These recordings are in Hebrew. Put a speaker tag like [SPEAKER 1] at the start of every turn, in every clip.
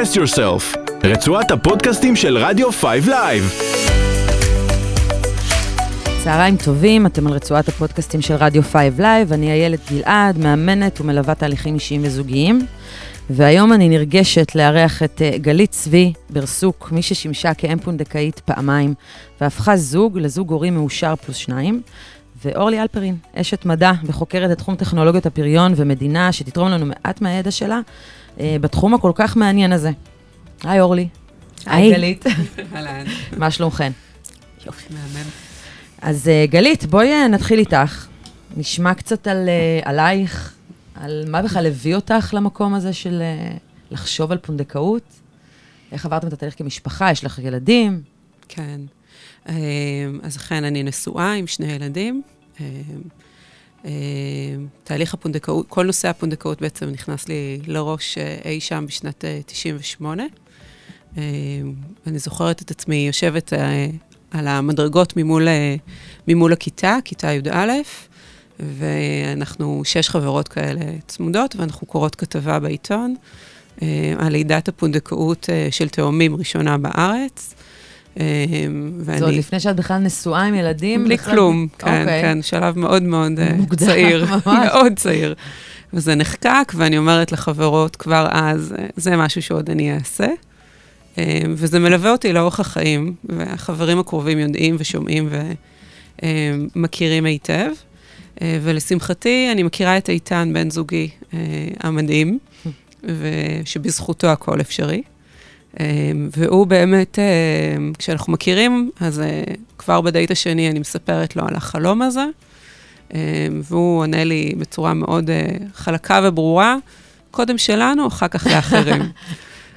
[SPEAKER 1] Express Yourself, רצועת הפודקאסטים של רדיו 5 Live.
[SPEAKER 2] צהריים טובים, אתם על רצועת הפודקאסטים של רדיו 5 Live, אני איילת גלעד, מאמנת ומלווה תהליכים אישיים וזוגיים. והיום אני נרגשת לארח את אה, גלית צבי ברסוק, מי ששימשה כאם פונדקאית פעמיים, והפכה זוג לזוג הורים מאושר פלוס שניים. ואורלי אלפרין, אשת מדע וחוקרת את תחום טכנולוגיות הפריון ומדינה, שתתרום לנו מעט מהידע שלה בתחום הכל כך מעניין הזה. היי אורלי.
[SPEAKER 3] היי
[SPEAKER 2] גלית.
[SPEAKER 3] אהלן.
[SPEAKER 2] מה שלומכן?
[SPEAKER 3] יופי, מהמם.
[SPEAKER 2] אז אה, גלית, בואי אה, נתחיל איתך. נשמע קצת על, אה, עלייך, על מה בכלל הביא אותך למקום הזה של אה, לחשוב על פונדקאות. איך עברתם את התהליך כמשפחה? יש לך ילדים?
[SPEAKER 3] כן. אה, אז אכן, אני נשואה עם שני ילדים. אה, תהליך הפונדקאות, כל נושא הפונדקאות בעצם נכנס לי לראש אה, אי שם בשנת אה, 98. אה, אני זוכרת את עצמי יושבת על המדרגות ממול, ממול הכיתה, כיתה י"א, ואנחנו שש חברות כאלה צמודות, ואנחנו קוראות כתבה בעיתון על לידת הפונדקאות של תאומים ראשונה בארץ. אה, ואני...
[SPEAKER 2] זה עוד לפני שאת בכלל נשואה עם ילדים?
[SPEAKER 3] בלי
[SPEAKER 2] בכלל?
[SPEAKER 3] כלום, כן,
[SPEAKER 2] אוקיי.
[SPEAKER 3] כן, שלב מאוד מאוד אה,
[SPEAKER 2] מוקדם,
[SPEAKER 3] צעיר. מאוד צעיר. וזה נחקק, ואני אומרת לחברות כבר אז, אה, זה משהו שעוד אני אעשה. וזה מלווה אותי לאורך החיים, והחברים הקרובים יודעים ושומעים ומכירים היטב. ולשמחתי, אני מכירה את איתן, בן זוגי המדהים, ושבזכותו הכל אפשרי. אה, והוא באמת, אה, כשאנחנו מכירים, אז אה, כבר בדייט השני אני מספרת לו על החלום הזה, אה, והוא עונה לי בצורה מאוד אה, חלקה וברורה, קודם שלנו, אחר כך לאחרים.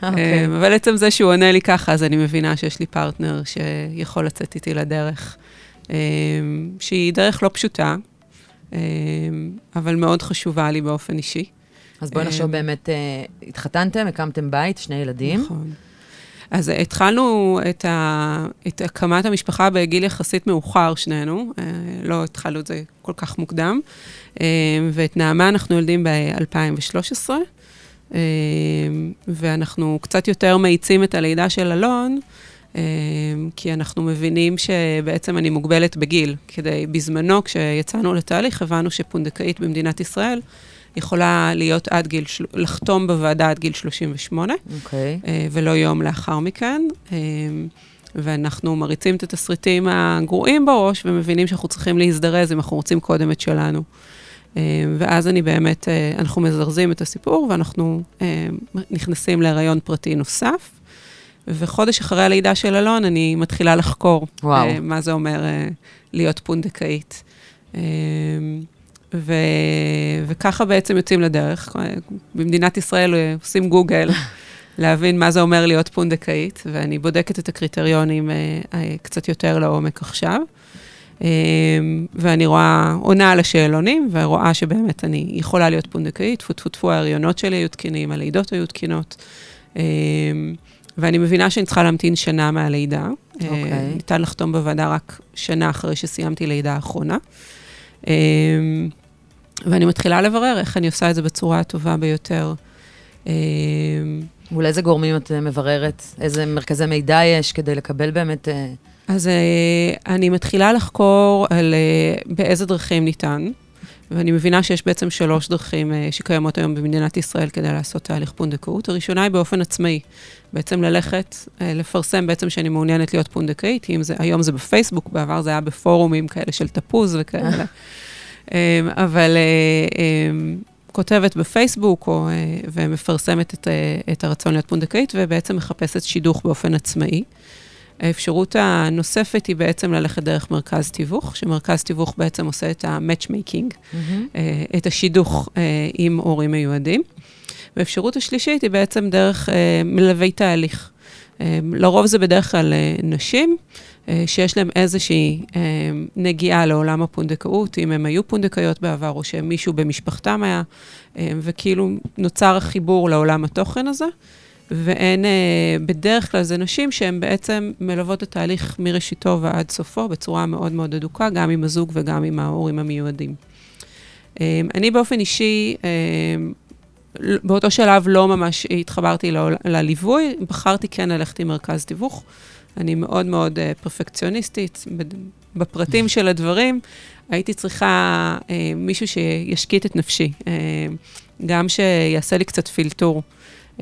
[SPEAKER 2] אוקיי.
[SPEAKER 3] אה, אבל עצם זה שהוא עונה לי ככה, אז אני מבינה שיש לי פרטנר שיכול לצאת איתי לדרך, שהיא דרך לא פשוטה, אבל מאוד חשובה לי באופן אישי.
[SPEAKER 2] אז בואי נחשוב
[SPEAKER 3] אה,
[SPEAKER 2] באמת, אה, התחתנתם, הקמתם בית, שני ילדים.
[SPEAKER 3] נכון. אז התחלנו את, ה, את הקמת המשפחה בגיל יחסית מאוחר, שנינו. אה, לא התחלנו את זה כל כך מוקדם. אה, ואת נעמה אנחנו יולדים ב-2013, אה, ואנחנו קצת יותר מאיצים את הלידה של אלון, כי אנחנו מבינים שבעצם אני מוגבלת בגיל. כדי, בזמנו, כשיצאנו לתהליך, הבנו שפונדקאית במדינת ישראל יכולה להיות עד גיל, לחתום בוועדה עד גיל 38.
[SPEAKER 2] אוקיי.
[SPEAKER 3] אה, ולא יום לאחר מכן. אה, ואנחנו מריצים את התסריטים הגרועים בראש ומבינים שאנחנו צריכים להזדרז אם אנחנו רוצים קודם את שלנו. אה, ואז אני באמת, אנחנו מזרזים את הסיפור ואנחנו נכנסים להיריון פרטי נוסף. וחודש אחרי הלידה של אלון, אני מתחילה לחקור
[SPEAKER 2] וואו.
[SPEAKER 3] מה זה אומר להיות פונדקאית. ו... וככה בעצם יוצאים לדרך. במדינת ישראל עושים גוגל להבין מה זה אומר להיות פונדקאית, ואני בודקת את הקריטריונים אה, אה, קצת יותר לעומק עכשיו. אה, ואני רואה, עונה על השאלונים, ורואה שבאמת אני יכולה להיות פונדקאית, טפו טפו טפו, ההריונות שלי היו תקינים, הלידות היו תקינות. ואני מבינה שאני צריכה להמתין שנה מהלידה. אה,
[SPEAKER 2] אוקיי.
[SPEAKER 3] ניתן לחתום בוועדה רק שנה אחרי שסיימתי לידה האחרונה. ואני מתחילה לברר איך אני עושה את זה בצורה הטובה ביותר.
[SPEAKER 2] מול איזה גורמים את מבררת? איזה מרכזי מידע יש כדי לקבל באמת... אה,
[SPEAKER 3] אז אה, אני מתחילה לחקור על אה, באיזה דרכים ניתן, ואני מבינה שיש בעצם שלוש דרכים שקיימות היום במדינת ישראל כדי לעשות תהליך פונדקאות. הראשונה היא באופן עצמאי, בעצם ללכת, לפרסם בעצם שאני מעוניינת להיות פונדקאית, אם זה, היום זה בפייסבוק, בעבר זה היה בפורומים כאלה של תפוז וכאלה. אה, אבל אה, אה, כותבת בפייסבוק או, אה, ומפרסמת את, אה, את הרצון להיות פונדקאית, ובעצם מחפשת שידוך באופן עצמאי. האפשרות הנוספת היא בעצם ללכת דרך מרכז תיווך, שמרכז תיווך בעצם עושה את ה-matchmaking, אה, את השידוך עם הורים מיועדים. והאפשרות השלישית היא בעצם דרך מלווי תהליך. לרוב זה בדרך כלל נשים שיש להן איזושהי אה, נגיעה לעולם הפונדקאות, אם הן היו פונדקאיות בעבר או שמישהו במשפחתם היה, אה, וכאילו נוצר החיבור לעולם התוכן הזה. והן, אה, בדרך כלל זה נשים שהן בעצם מלוות את התהליך מראשיתו ועד סופו בצורה מאוד מאוד אדוקה, גם עם הזוג וגם עם ההורים המיועדים. אה, אני באופן אישי אה, באותו שלב לא ממש התחברתי לליווי, בחרתי כן ללכת עם מרכז תיווך. אני מאוד מאוד uh, פרפקציוניסטית בפרטים של הדברים. הייתי צריכה uh, מישהו שישקיט את נפשי, uh, גם שיעשה לי קצת פילטור. Uh,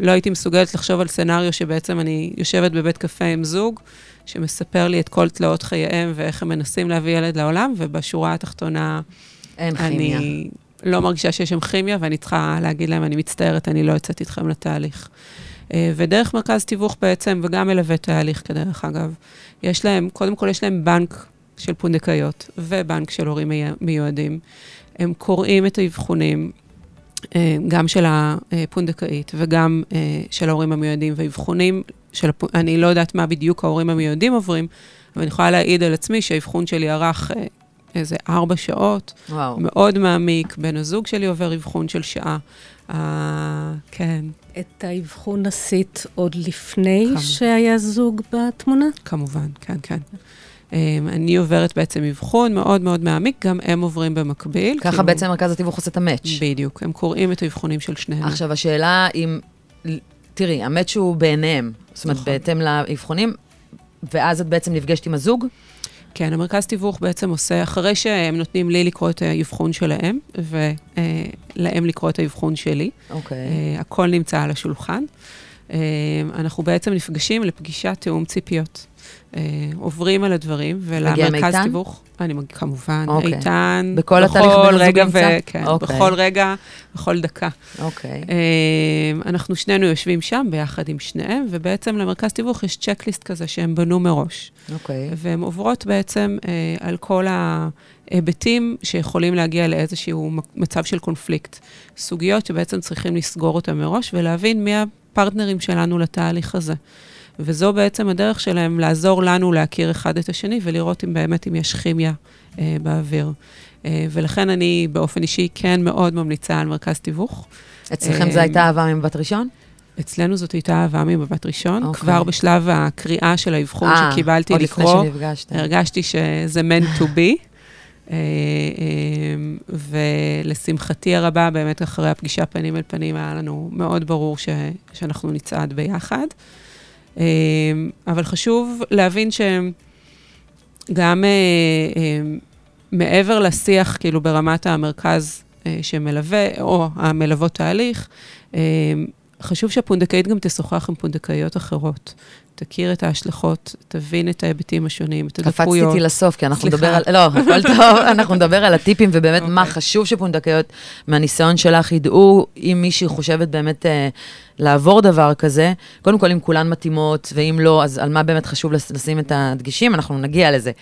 [SPEAKER 3] לא הייתי מסוגלת לחשוב על סצנריו שבעצם אני יושבת בבית קפה עם זוג, שמספר לי את כל תלאות חייהם ואיך הם מנסים להביא ילד לעולם, ובשורה התחתונה...
[SPEAKER 2] אין כימיה.
[SPEAKER 3] אני לא מרגישה שיש שם כימיה, ואני צריכה להגיד להם, אני מצטערת, אני לא יוצאת איתכם לתהליך. אה, ודרך מרכז תיווך בעצם, וגם מלווה תהליך כדרך אגב, יש להם, קודם כל יש להם בנק של פונדקאיות ובנק של הורים מיועדים. הם קוראים את האבחונים, אה, גם של הפונדקאית וגם אה, של ההורים המיועדים, ואבחונים של, הפ... אני לא יודעת מה בדיוק ההורים המיועדים עוברים, אבל אני יכולה להעיד על עצמי שהאבחון שלי ארך איזה ארבע שעות.
[SPEAKER 2] וואו.
[SPEAKER 3] מאוד מעמיק. בן הזוג שלי עובר אבחון של שעה. Uh, כן.
[SPEAKER 4] את האבחון עשית עוד לפני כמה. שהיה זוג בתמונה?
[SPEAKER 3] כמובן, כן, כן. Um, אני עוברת בעצם אבחון מאוד מאוד מעמיק, גם הם עוברים במקביל.
[SPEAKER 2] ככה כאילו... בעצם מרכז התיווך עושה את המאץ'.
[SPEAKER 3] בדיוק, הם קוראים את האבחונים של שניהם.
[SPEAKER 2] עכשיו, השאלה אם, תראי, המאץ' הוא בעיניהם, זאת אומרת, נכון. בהתאם לאבחונים, ואז את בעצם נפגשת עם הזוג?
[SPEAKER 3] כן, המרכז תיווך בעצם עושה, אחרי שהם נותנים לי לקרוא את האבחון שלהם, ולהם לקרוא את האבחון שלי.
[SPEAKER 2] אוקיי.
[SPEAKER 3] Okay. הכל נמצא על השולחן. אנחנו בעצם נפגשים לפגישת תיאום ציפיות. עוברים על הדברים, ולמרכז תיווך... אני מגיע, כמובן. אוקיי. איתן.
[SPEAKER 2] בכל התהליך בין
[SPEAKER 3] רגע ו... כן. אוקיי. בכל רגע, בכל דקה.
[SPEAKER 2] אוקיי. Okay.
[SPEAKER 3] אנחנו שנינו יושבים שם ביחד עם שניהם, ובעצם למרכז תיווך יש צ'קליסט כזה שהם בנו מראש.
[SPEAKER 2] אוקיי.
[SPEAKER 3] והן עוברות בעצם אה, על כל ההיבטים שיכולים להגיע לאיזשהו מצב של קונפליקט. סוגיות שבעצם צריכים לסגור אותן מראש ולהבין מי הפרטנרים שלנו לתהליך הזה. וזו בעצם הדרך שלהם לעזור לנו להכיר אחד את השני ולראות אם באמת אם יש כימיה אה, באוויר. אה, ולכן אני באופן אישי כן מאוד ממליצה על מרכז תיווך.
[SPEAKER 2] אצלכם אה, זו הייתה אהבה ממבט ראשון?
[SPEAKER 3] אצלנו זאת הייתה אהבה ממבט ראשון. Okay. אוקיי. כבר בשלב הקריאה של האבחון 아, שקיבלתי
[SPEAKER 2] עוד
[SPEAKER 3] לקרוא,
[SPEAKER 2] לפני שנפגשת.
[SPEAKER 3] הרגשתי שזה meant to be. אה, אה, ולשמחתי הרבה, באמת אחרי הפגישה פנים אל פנים, היה לנו מאוד ברור ש, שאנחנו נצעד ביחד. אמ, אבל חשוב להבין שגם אה, אה, מעבר לשיח, כאילו ברמת המרכז אה, שמלווה, או המלוות תהליך, חשוב שהפונדקאית גם תשוחח עם פונדקאיות אחרות. תכיר את ההשלכות, תבין את ההיבטים השונים, את הדקויות.
[SPEAKER 2] קפצתי לסוף, כי אנחנו נדבר על... לא, הכל טוב, אנחנו נדבר על הטיפים, ובאמת okay. מה אוקיי. חשוב שפונדקאיות, מהניסיון שלך, ידעו אם מישהי חושבת באמת אה, לעבור דבר כזה. קודם כל, אם כולן מתאימות, ואם לא, אז על מה באמת חשוב לשים את הדגישים, אנחנו נגיע לזה.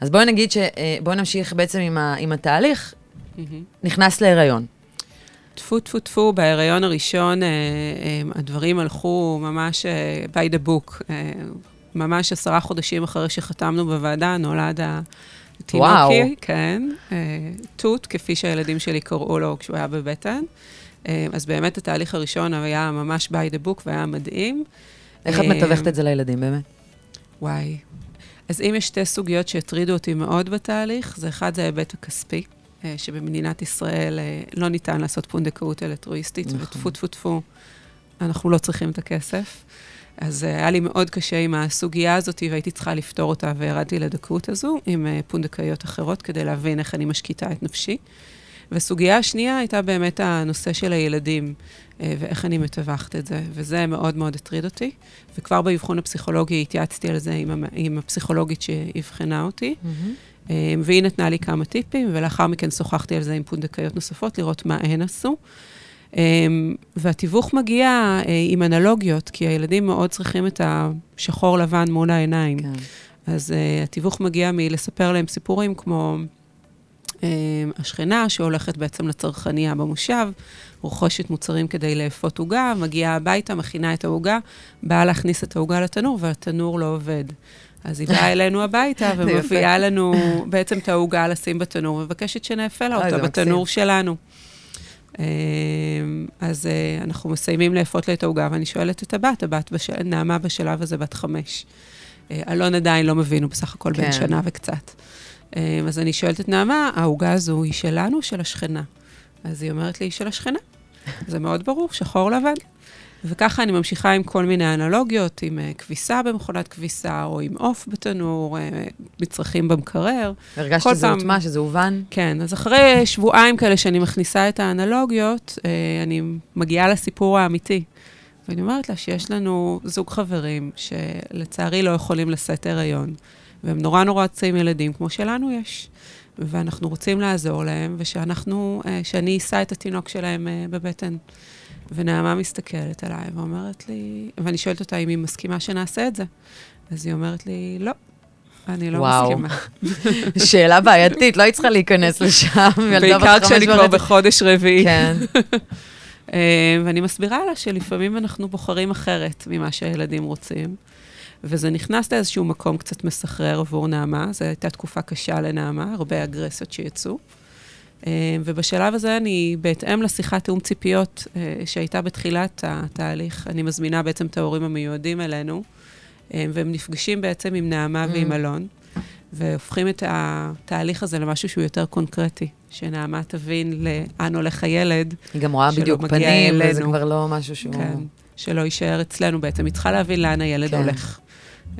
[SPEAKER 2] אז בואי נגיד ש... אה, בואי נמשיך בעצם עם, ה, עם התהליך. Mm-hmm. נכנס להיריון.
[SPEAKER 3] טפו טפו טפו, בהיריון הראשון אה, אה, הדברים הלכו ממש אה, by the book. אה, ממש עשרה חודשים אחרי שחתמנו בוועדה, נולד התינוקי, וואו. כן, אה, תות, כפי שהילדים שלי קראו לו כשהוא היה בבטן. אה, אז באמת התהליך הראשון היה ממש by the book והיה מדהים.
[SPEAKER 2] איך את מתווכת את זה לילדים באמת?
[SPEAKER 3] וואי. אז אם יש שתי סוגיות שהטרידו אותי מאוד בתהליך, זה אחד זה ההיבט הכספי. אה, שבמדינת ישראל אה, לא ניתן לעשות פונדקאות אלטרואיסטית, נכון. וטפו טפו טפו, אנחנו לא צריכים את הכסף. אז היה לי מאוד קשה עם הסוגיה הזאת, והייתי צריכה לפתור אותה, וירדתי לדקות הזו עם פונדקאיות אחרות, כדי להבין איך אני משקיטה את נפשי. וסוגיה השנייה הייתה באמת הנושא של הילדים, אה, ואיך אני מטווחת את זה, וזה מאוד מאוד הטריד אותי. וכבר באבחון הפסיכולוגי התייעצתי על זה עם, עם הפסיכולוגית שאבחנה אותי, mm-hmm. והיא נתנה לי כמה טיפים, ולאחר מכן שוחחתי על זה עם פונדקאיות נוספות, לראות מה הן עשו. והתיווך מגיע עם אנלוגיות, כי הילדים מאוד צריכים את השחור לבן מול העיניים. כן. אז uh, התיווך מגיע מלספר להם סיפורים כמו אה, השכנה שהולכת בעצם לצרכניה במושב, רוכשת מוצרים כדי לאפות עוגה, מגיעה הביתה, מכינה את העוגה, באה להכניס את העוגה לתנור, והתנור לא עובד. אז היא באה אלינו הביתה ומביאה לנו בעצם את העוגה לשים בתנור, ומבקשת שנאפה לה אותה בתנור שלנו. אה, אז אה, אנחנו מסיימים לאפות לה את העוגה, ואני שואלת את הבת, הבת, בשל... נעמה בשלב הזה בת חמש. אלון עדיין לא מבין, הוא בסך הכל בן כן. שנה וקצת. אז אני שואלת את נעמה, העוגה הזו היא שלנו או של השכנה? אז היא אומרת לי, היא של השכנה. זה מאוד ברור, שחור לבן. וככה אני ממשיכה עם כל מיני אנלוגיות, עם uh, כביסה במכונת כביסה, או עם עוף בתנור, uh, מצרכים במקרר.
[SPEAKER 2] הרגשת שזה הוטמע, שזה הובן?
[SPEAKER 3] כן, אז אחרי שבועיים כאלה שאני מכניסה את האנלוגיות, uh, אני מגיעה לסיפור האמיתי. ואני אומרת לה שיש לנו זוג חברים שלצערי לא יכולים לשאת הריון, והם נורא נורא רוצים ילדים, כמו שלנו יש. ואנחנו רוצים לעזור להם, ושאנחנו, שאני אשא את התינוק שלהם בבטן. ונעמה מסתכלת עליי ואומרת לי, ואני שואלת אותה אם היא מסכימה שנעשה את זה. אז היא אומרת לי, לא, אני לא וואו. מסכימה.
[SPEAKER 2] שאלה בעייתית, לא היית צריכה להיכנס לשם.
[SPEAKER 3] בעיקר כשאני כבר בחודש רביעי. כן. אה, ואני מסבירה לה שלפעמים אנחנו בוחרים אחרת ממה שהילדים רוצים. וזה נכנס לאיזשהו מקום קצת מסחרר עבור נעמה, זו הייתה תקופה קשה לנעמה, הרבה אגרסיות שיצאו. אה, ובשלב הזה אני, בהתאם לשיחת תיאום ציפיות אה, שהייתה בתחילת התהליך, אני מזמינה בעצם את ההורים המיועדים אלינו, אה, והם נפגשים בעצם עם נעמה mm. ועם אלון, והופכים את התהליך הזה למשהו שהוא יותר קונקרטי, שנעמה תבין לאן הולך הילד.
[SPEAKER 2] היא גם רואה בדיוק פנים, וזה כבר לא משהו שהוא... כן,
[SPEAKER 3] שלא יישאר אצלנו בעצם. היא צריכה להבין לאן הילד כן. הולך.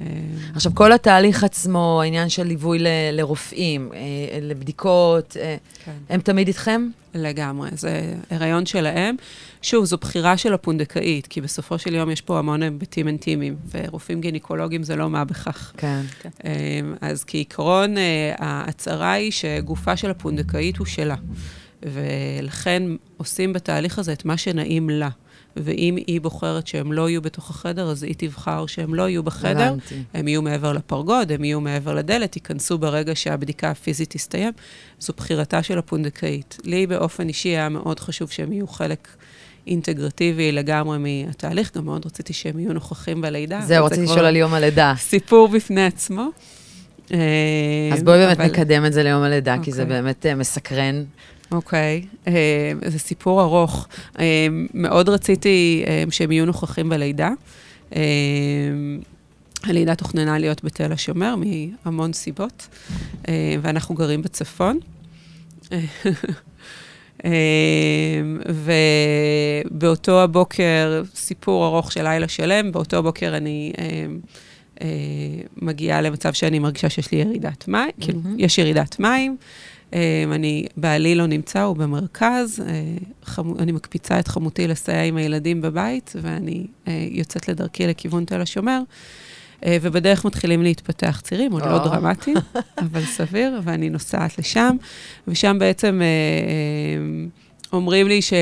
[SPEAKER 2] אה, עכשיו, כל התהליך עצמו, העניין של ליווי ל, לרופאים, אה, לבדיקות, אה, כן. הם תמיד איתכם?
[SPEAKER 3] לגמרי, זה הריון שלהם. שוב, זו בחירה של הפונדקאית, כי בסופו של יום יש פה המון היבטים אינטימיים, ורופאים גינקולוגיים זה לא מה בכך.
[SPEAKER 2] כן. כן.
[SPEAKER 3] אז כעיקרון, ההצהרה היא שגופה של הפונדקאית הוא שלה. ולכן עושים בתהליך הזה את מה שנעים לה. ואם היא בוחרת שהם לא יהיו בתוך החדר, אז היא תבחר שהם לא יהיו בחדר. הבנתי. הם יהיו מעבר לפרגוד, הם יהיו מעבר לדלת, ייכנסו ברגע שהבדיקה הפיזית תסתיים. זו בחירתה של הפונדקאית. לי באופן אישי היה מאוד חשוב שהם יהיו חלק אינטגרטיבי לגמרי מהתהליך, גם מאוד רציתי שהם יהיו נוכחים בלידה.
[SPEAKER 2] זהו, רציתי לשאול על יום הלידה.
[SPEAKER 3] סיפור בפני עצמו.
[SPEAKER 2] אז בואי באמת אבל... נקדם את זה ליום הלידה, okay. כי זה אוקיי. באמת uh, מסקרן.
[SPEAKER 3] אוקיי, okay. uh, זה סיפור ארוך. Uh, מאוד רציתי uh, שהם יהיו נוכחים בלידה. Uh, הלידה תוכננה להיות בתל השומר מהמון סיבות, uh, ואנחנו גרים בצפון. uh, ובאותו הבוקר, סיפור ארוך של לילה שלם, באותו בוקר אני uh, uh, מגיעה למצב שאני מרגישה שיש לי ירידת מים, mm-hmm. כאילו, יש ירידת מים. אמ, אני, בעלי לא נמצא, הוא במרכז. אה, חמו, אני מקפיצה את חמותי לסייע עם הילדים בבית, ואני אה, יוצאת לדרכי לכיוון תל השומר. אה, ובדרך מתחילים להתפתח צירים, עוד לא דרמטיים, אבל סביר, ואני נוסעת לשם, ושם בעצם אומרים לי ש...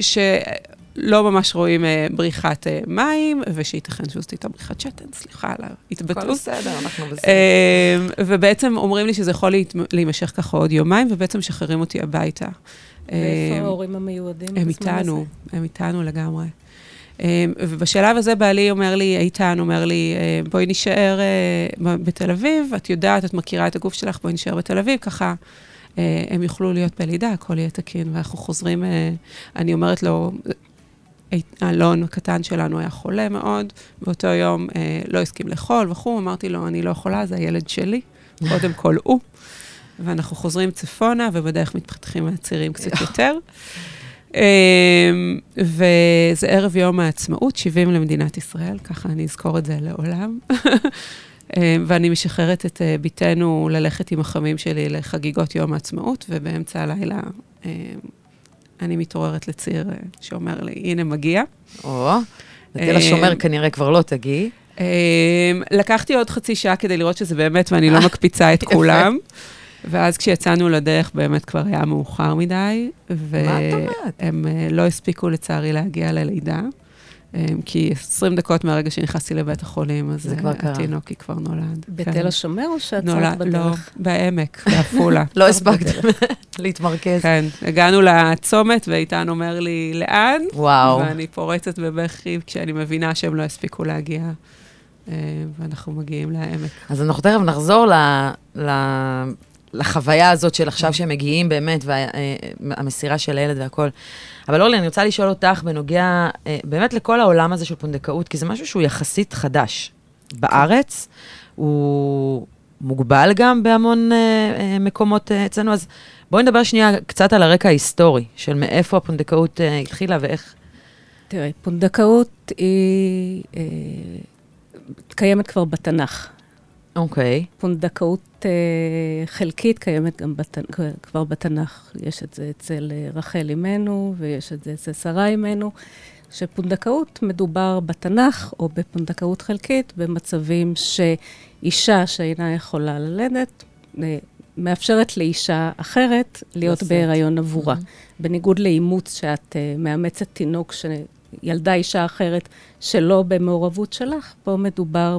[SPEAKER 3] ש... לא ממש רואים uh, בריחת uh, מים, ושייתכן שזאת הייתה בריחת שתן, סליחה על ההתבטאות. הכל
[SPEAKER 2] בסדר, אנחנו בסדר.
[SPEAKER 3] Uh, ובעצם אומרים לי שזה יכול להת... להימשך ככה עוד יומיים, ובעצם משחררים אותי הביתה.
[SPEAKER 4] ואיפה ההורים המיועדים?
[SPEAKER 3] הם איתנו, הם איתנו לגמרי. Um, ובשלב הזה בעלי אומר לי, איתן אומר לי, uh, בואי נישאר uh, בתל אביב, את יודעת, את מכירה את הגוף שלך, בואי נישאר בתל אביב, ככה uh, הם יוכלו להיות בלידה, הכל יהיה תקין, ואנחנו חוזרים, אני אומרת לו, אלון הקטן שלנו היה חולה מאוד, באותו יום אה, לא הסכים לאכול וכו', אמרתי לו, אני לא יכולה, זה הילד שלי, קודם כל הוא. ואנחנו חוזרים צפונה, ובדרך מתפתחים הצירים קצת יותר. אה, וזה ערב יום העצמאות, 70 למדינת ישראל, ככה אני אזכור את זה לעולם. אה, ואני משחררת את אה, בתנו ללכת עם החמים שלי לחגיגות יום העצמאות, ובאמצע הלילה אני מתעוררת לציר אה, שאומר לי, הנה מגיע.
[SPEAKER 2] או, לתל השומר כנראה כבר לא תגיעי.
[SPEAKER 3] אה, לקחתי עוד חצי שעה כדי לראות שזה באמת, ואני לא מקפיצה את כולם. ואז כשיצאנו לדרך, באמת כבר היה מאוחר מדי. והם אה, לא הספיקו לצערי להגיע ללידה. אמ, כי 20 דקות מהרגע שנכנסתי לבית החולים, אז התינוקי כבר נולד.
[SPEAKER 4] בתל כן. השומר או שעצרת בדרך?
[SPEAKER 3] לא, בעמק, בעפולה.
[SPEAKER 2] לא הספקת להתמרכז.
[SPEAKER 3] כן, הגענו לצומת ואיתן אומר לי, לאן?
[SPEAKER 2] וואו.
[SPEAKER 3] ואני פורצת בבכי כשאני מבינה שהם לא הספיקו להגיע, אמ, ואנחנו מגיעים לעמק.
[SPEAKER 2] אז אנחנו תכף נחזור ל... לחוויה הזאת של עכשיו שהם מגיעים באמת, והמסירה אה, של הילד והכל. אבל אורלי, אני רוצה לשאול אותך בנוגע אה, באמת לכל העולם הזה של פונדקאות, כי זה משהו שהוא יחסית חדש בארץ, הוא מוגבל גם בהמון אה, מקומות אצלנו, אז בואי נדבר שנייה קצת על הרקע ההיסטורי, של מאיפה הפונדקאות התחילה ואיך...
[SPEAKER 4] תראה, פונדקאות היא קיימת כבר בתנ"ך.
[SPEAKER 2] אוקיי.
[SPEAKER 4] פונדקאות אה, חלקית קיימת גם בת, כבר בתנ"ך. יש את זה אצל אה, רחל אימנו, ויש את זה אצל שרה אימנו. שפונדקאות מדובר בתנ"ך, או בפונדקאות חלקית, במצבים שאישה שאינה יכולה ללדת, אה, מאפשרת לאישה אחרת להיות
[SPEAKER 2] לשאת.
[SPEAKER 4] בהיריון עבורה.
[SPEAKER 2] Mm-hmm.
[SPEAKER 4] בניגוד לאימוץ שאת uh, מאמצת תינוק שילדה אישה אחרת שלא במעורבות שלך, פה מדובר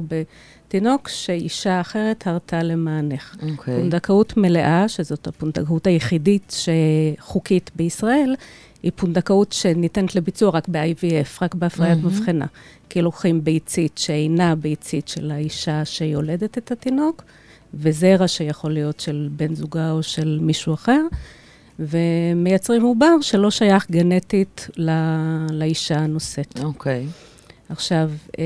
[SPEAKER 4] בתינוק שאישה אחרת הרתה למענך.
[SPEAKER 2] אוקיי.
[SPEAKER 4] פונדקאות מלאה, שזאת הפונדקאות היחידית שחוקית בישראל, היא פונדקאות שניתנת לביצוע רק ב-IVF, רק בהפריית
[SPEAKER 2] מהמם.
[SPEAKER 4] מבחנה. כי לוקחים ביצית שאינה ביצית של האישה שיולדת את התינוק, וזרע שיכול להיות של בן זוגה או של מישהו אחר, ומייצרים עובר שלא שייך גנטית ל- לאישה הנושאת.
[SPEAKER 2] אוקיי.
[SPEAKER 4] עכשיו, אה,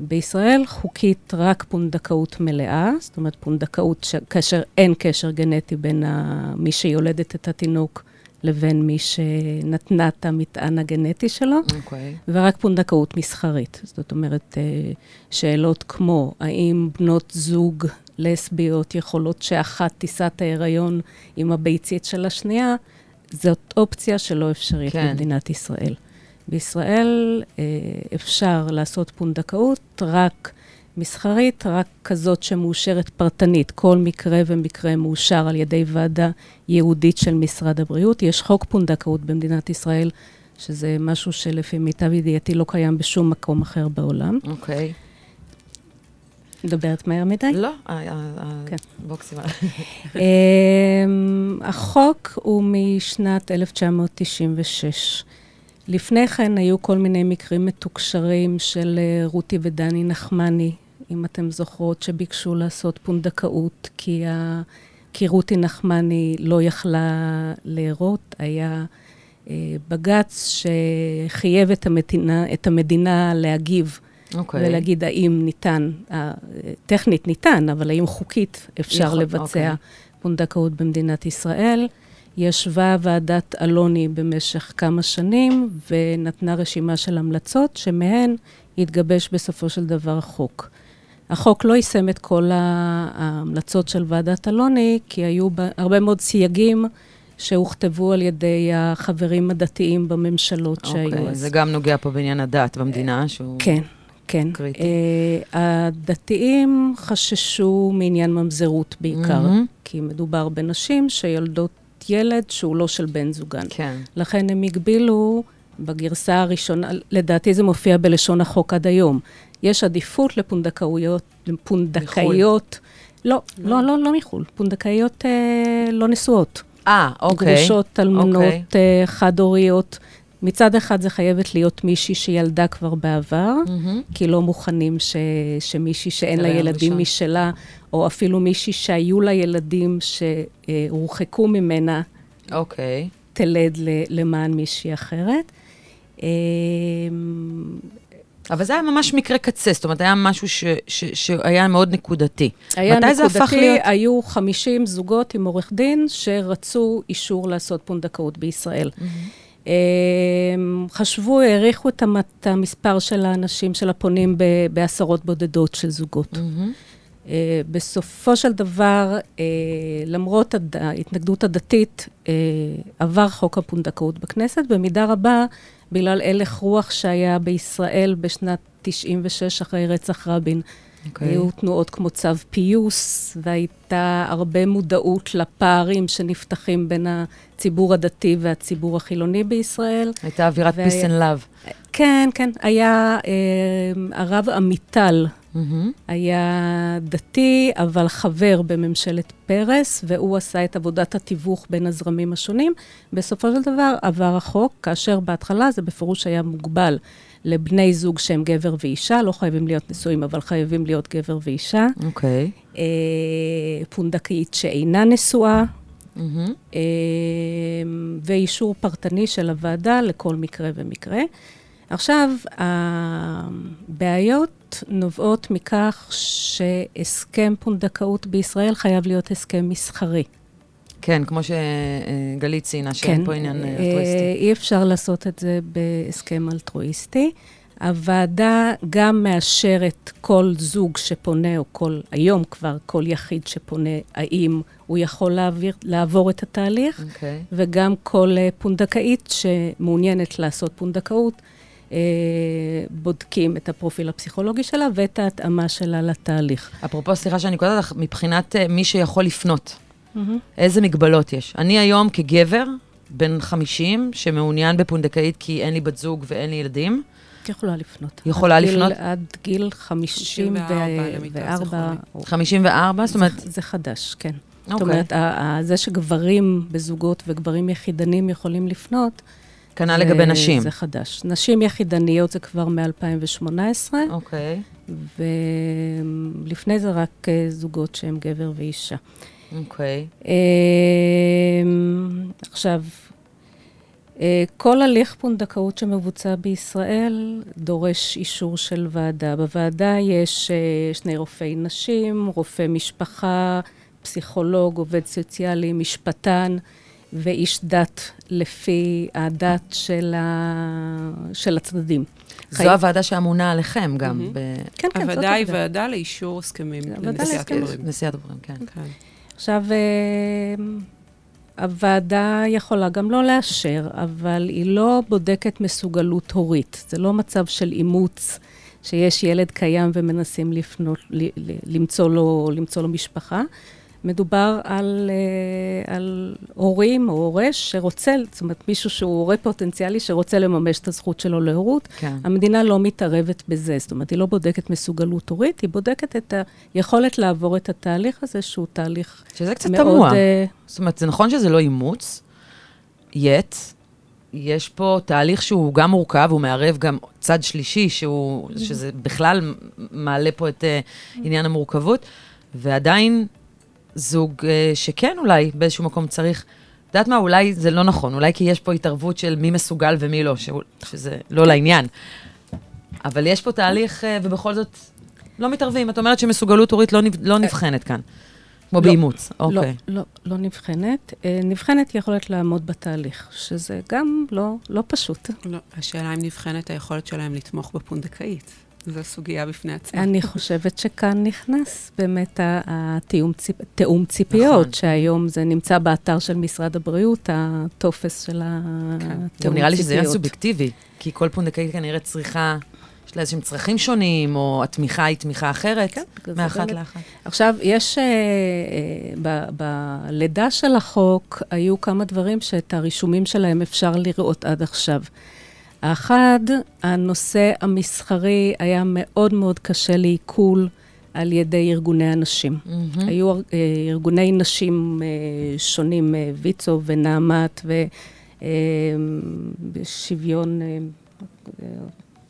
[SPEAKER 4] בישראל חוקית רק פונדקאות מלאה, זאת אומרת פונדקאות ש- כאשר אין קשר גנטי בין ה- מי שיולדת את התינוק לבין מי שנתנה את המטען הגנטי שלו,
[SPEAKER 2] אוקיי.
[SPEAKER 4] ורק פונדקאות מסחרית. זאת אומרת, אה, שאלות כמו, האם בנות זוג לסביות יכולות שאחת תישא את ההיריון עם הביצית של השנייה, זאת אופציה שלא אפשרית
[SPEAKER 2] כן.
[SPEAKER 4] במדינת ישראל. בישראל אה, אפשר לעשות פונדקאות רק מסחרית, רק כזאת שמאושרת פרטנית. כל מקרה ומקרה מאושר על ידי ועדה ייעודית של משרד הבריאות. יש חוק פונדקאות במדינת ישראל, שזה משהו שלפי מיטב ידיעתי לא קיים בשום מקום אחר בעולם.
[SPEAKER 2] אוקיי.
[SPEAKER 4] מדברת מהר מדי?
[SPEAKER 2] לא, ה- ה-
[SPEAKER 4] כן.
[SPEAKER 2] הבוקסים.
[SPEAKER 4] אמ, החוק הוא משנת 1996. לפני כן היו כל מיני מקרים מתוקשרים של אה, רותי ודני נחמני, אם אתם זוכרות, שביקשו לעשות פונדקאות, כי, ה... כי רותי נחמני לא יכלה להרות. היה אה, בג"ץ שחייב את המדינה, את המדינה להגיב
[SPEAKER 2] אוקיי.
[SPEAKER 4] ולהגיד האם ניתן, אה, טכנית ניתן, אבל האם חוקית אפשר
[SPEAKER 2] יכול-
[SPEAKER 4] לבצע
[SPEAKER 2] אוקיי.
[SPEAKER 4] פונדקאות במדינת ישראל. ישבה ועדת אלוני במשך כמה שנים ונתנה רשימה של המלצות, שמהן התגבש בסופו של דבר החוק. החוק לא יישם את כל ההמלצות של ועדת אלוני, כי היו בה הרבה מאוד סייגים שהוכתבו על ידי החברים הדתיים בממשלות שהיו
[SPEAKER 2] אוקיי,
[SPEAKER 4] אז.
[SPEAKER 2] זה גם נוגע פה בעניין הדת במדינה, שהוא...
[SPEAKER 4] כן, כן.
[SPEAKER 2] קריטי.
[SPEAKER 4] Uh, הדתיים חששו מעניין ממזרות בעיקר,
[SPEAKER 2] מהמם.
[SPEAKER 4] כי מדובר בנשים שיולדות ילד שהוא לא של בן זוגן.
[SPEAKER 2] כן.
[SPEAKER 4] לכן הם הגבילו בגרסה הראשונה, לדעתי זה מופיע בלשון החוק עד היום. יש עדיפות לפונדקאיות, לפונדקאיות, לא, לא, לא, לא מחו"ל, פונדקאיות אה, לא נשואות.
[SPEAKER 2] אה, אוקיי.
[SPEAKER 4] גרושות, אלמנות,
[SPEAKER 2] אוקיי.
[SPEAKER 4] אה, חד-הוריות. מצד אחד זה חייבת להיות מישהי שילדה כבר בעבר,
[SPEAKER 2] מהמם.
[SPEAKER 4] כי לא מוכנים ש, שמישהי שאין לה ילדים
[SPEAKER 2] ראשון.
[SPEAKER 4] משלה, או אפילו מישהי שהיו לה ילדים שהורחקו ממנה,
[SPEAKER 2] אוקיי.
[SPEAKER 4] תלד ל- למען מישהי אחרת. אמ,
[SPEAKER 2] אבל זה היה ממש מקרה קצה, זאת אומרת, היה משהו ש, ש, שהיה מאוד נקודתי.
[SPEAKER 4] היה
[SPEAKER 2] מתי זה הפך
[SPEAKER 4] נקודתי,
[SPEAKER 2] להיות?
[SPEAKER 4] היו 50 זוגות עם עורך דין שרצו אישור לעשות פונדקאות בישראל.
[SPEAKER 2] Mm-hmm.
[SPEAKER 4] אמ, חשבו, העריכו את המ- את המספר של האנשים, של הפונים בעשרות בודדות של זוגות. אה, בסופו של דבר, אה, למרות הד- ההתנגדות הדתית, אה, עבר חוק הפונדקאות בכנסת, במידה רבה בגלל הלך רוח שהיה בישראל בשנת 96 אחרי רצח רבין.
[SPEAKER 2] אוקיי.
[SPEAKER 4] היו תנועות כמו צו פיוס, והייתה הרבה מודעות לפערים שנפתחים בין הציבור הדתי והציבור החילוני בישראל.
[SPEAKER 2] הייתה אווירת
[SPEAKER 4] והיה-
[SPEAKER 2] peace and love.
[SPEAKER 4] כן, כן, היה אה, הרב עמיטל,
[SPEAKER 2] מהמם.
[SPEAKER 4] היה דתי, אבל חבר בממשלת פרס, והוא עשה את עבודת התיווך בין הזרמים השונים. בסופו של דבר עבר החוק, כאשר בהתחלה זה בפירוש היה מוגבל לבני זוג שהם גבר ואישה, לא חייבים להיות נשואים, אבל חייבים להיות גבר ואישה.
[SPEAKER 2] אוקיי.
[SPEAKER 4] אה, פונדקאית שאינה נשואה. אה, ואישור פרטני של הוועדה לכל מקרה ומקרה. עכשיו, הבעיות נובעות מכך שהסכם פונדקאות בישראל חייב להיות הסכם מסחרי.
[SPEAKER 2] כן, כמו שגלית ציינה, שאין
[SPEAKER 4] כן,
[SPEAKER 2] פה עניין אה,
[SPEAKER 4] אה,
[SPEAKER 2] אלטרואיסטי.
[SPEAKER 4] אי אפשר לעשות את זה בהסכם אלטרואיסטי. הוועדה גם מאשרת כל זוג שפונה, או כל, היום כבר כל יחיד שפונה, האם הוא יכול להעביר, לעבור את התהליך,
[SPEAKER 2] אוקיי.
[SPEAKER 4] וגם כל אה, פונדקאית שמעוניינת לעשות פונדקאות, אה, בודקים את הפרופיל הפסיכולוגי שלה ואת ההתאמה שלה לתהליך.
[SPEAKER 2] אפרופו, סליחה שאני קוטעת לך, מבחינת אה, מי שיכול לפנות, איזה מגבלות יש? אני היום כגבר, בן 50, שמעוניין בפונדקאית כי אין לי בת זוג ואין לי ילדים,
[SPEAKER 4] את יכולה לפנות.
[SPEAKER 2] יכולה
[SPEAKER 4] עד גיל-
[SPEAKER 2] לפנות?
[SPEAKER 4] עד גיל
[SPEAKER 3] 54 למיטב
[SPEAKER 4] 54.
[SPEAKER 3] זיכרוני.
[SPEAKER 2] 54, זאת אומרת,
[SPEAKER 4] זה, זה חדש, כן. זאת
[SPEAKER 2] אוקיי,
[SPEAKER 4] אומרת, ה- ה- זה שגברים בזוגות וגברים יחידנים יכולים לפנות,
[SPEAKER 2] כנ"ל לגבי נשים.
[SPEAKER 4] זה חדש. נשים יחידניות זה כבר מ-2018,
[SPEAKER 2] אוקיי,
[SPEAKER 4] ולפני זה רק אה, זוגות שהם גבר ואישה.
[SPEAKER 2] אוקיי.
[SPEAKER 4] אמ, עכשיו, אה, כל הליך פונדקאות שמבוצע בישראל דורש אישור של ועדה. בוועדה יש אה, שני רופאי נשים, רופא משפחה, פסיכולוג, עובד סוציאלי, משפטן ואיש דת לפי הדת של, ה... של הצדדים.
[SPEAKER 2] זו הוועדה שאמונה עליכם גם,
[SPEAKER 3] מהמם.
[SPEAKER 2] ב-
[SPEAKER 4] כן, כן, זאת
[SPEAKER 3] הוועדה היא
[SPEAKER 4] הוועדה.
[SPEAKER 3] ועדה לאישור הסכמים
[SPEAKER 4] הוועדה.
[SPEAKER 3] דברים.
[SPEAKER 2] נשיאת דברים, כן.
[SPEAKER 3] כן.
[SPEAKER 4] עכשיו, אה, הוועדה יכולה גם לא לאשר, אבל היא לא בודקת מסוגלות הורית. זה לא מצב של אימוץ, שיש ילד קיים ומנסים לפנות, למצוא לו, למצוא לו משפחה. מדובר על, אה, על הורים או הורה שרוצה, זאת אומרת, מישהו שהוא הורה פוטנציאלי שרוצה לממש את הזכות שלו להורות.
[SPEAKER 2] כן.
[SPEAKER 4] המדינה לא מתערבת בזה, זאת אומרת, היא לא בודקת מסוגלות הורית, היא בודקת את היכולת לעבור את התהליך הזה, שהוא תהליך
[SPEAKER 2] שזה קצת
[SPEAKER 4] מאוד...
[SPEAKER 2] תמוה.
[SPEAKER 4] אה,
[SPEAKER 2] זאת אומרת, זה נכון שזה לא אימוץ, יט, יש פה תהליך שהוא גם מורכב, הוא מערב גם צד שלישי, שהוא, שזה בכלל מעלה פה את uh, עניין המורכבות, ועדיין זוג uh, שכן אולי באיזשהו מקום צריך, את יודעת מה, אולי זה לא נכון, אולי כי יש פה התערבות של מי מסוגל ומי לא, שזה לא לעניין. אבל יש פה תהליך, uh, ובכל זאת לא מתערבים. את אומרת שמסוגלות הורית לא, לא נבחנת כאן, כמו
[SPEAKER 4] לא.
[SPEAKER 2] באימוץ.
[SPEAKER 4] לא,
[SPEAKER 2] אוקיי.
[SPEAKER 4] לא, לא נבחנת. אה, נבחנת יכולת לעמוד בתהליך, שזה גם לא, לא פשוט.
[SPEAKER 3] לא, השאלה אם נבחנת היכולת שלהם לתמוך בפונדקאית. זו סוגיה בפני עצמה.
[SPEAKER 4] אני חושבת שכאן נכנס באמת התיאום ציפ... תיאום ציפיות,
[SPEAKER 2] נכון.
[SPEAKER 4] שהיום זה נמצא באתר של משרד הבריאות, הטופס של התיאום
[SPEAKER 3] כן.
[SPEAKER 4] ציפיות.
[SPEAKER 2] נראה לי שזה עניין סובייקטיבי, כי כל פונדקאית כנראה צריכה, יש לה איזשהם צרכים שונים, או התמיכה היא תמיכה אחרת,
[SPEAKER 4] כן,
[SPEAKER 2] מאחת. לאחת.
[SPEAKER 4] עכשיו, יש, אה, אה, ב- בלידה של החוק, היו כמה דברים שאת הרישומים שלהם אפשר לראות עד עכשיו. האחד, הנושא המסחרי היה מאוד מאוד קשה לעיכול על ידי ארגוני הנשים.
[SPEAKER 2] מהמם.
[SPEAKER 4] היו אה, ארגוני נשים אה, שונים, אה, ויצו ונעמת ושוויון, אה,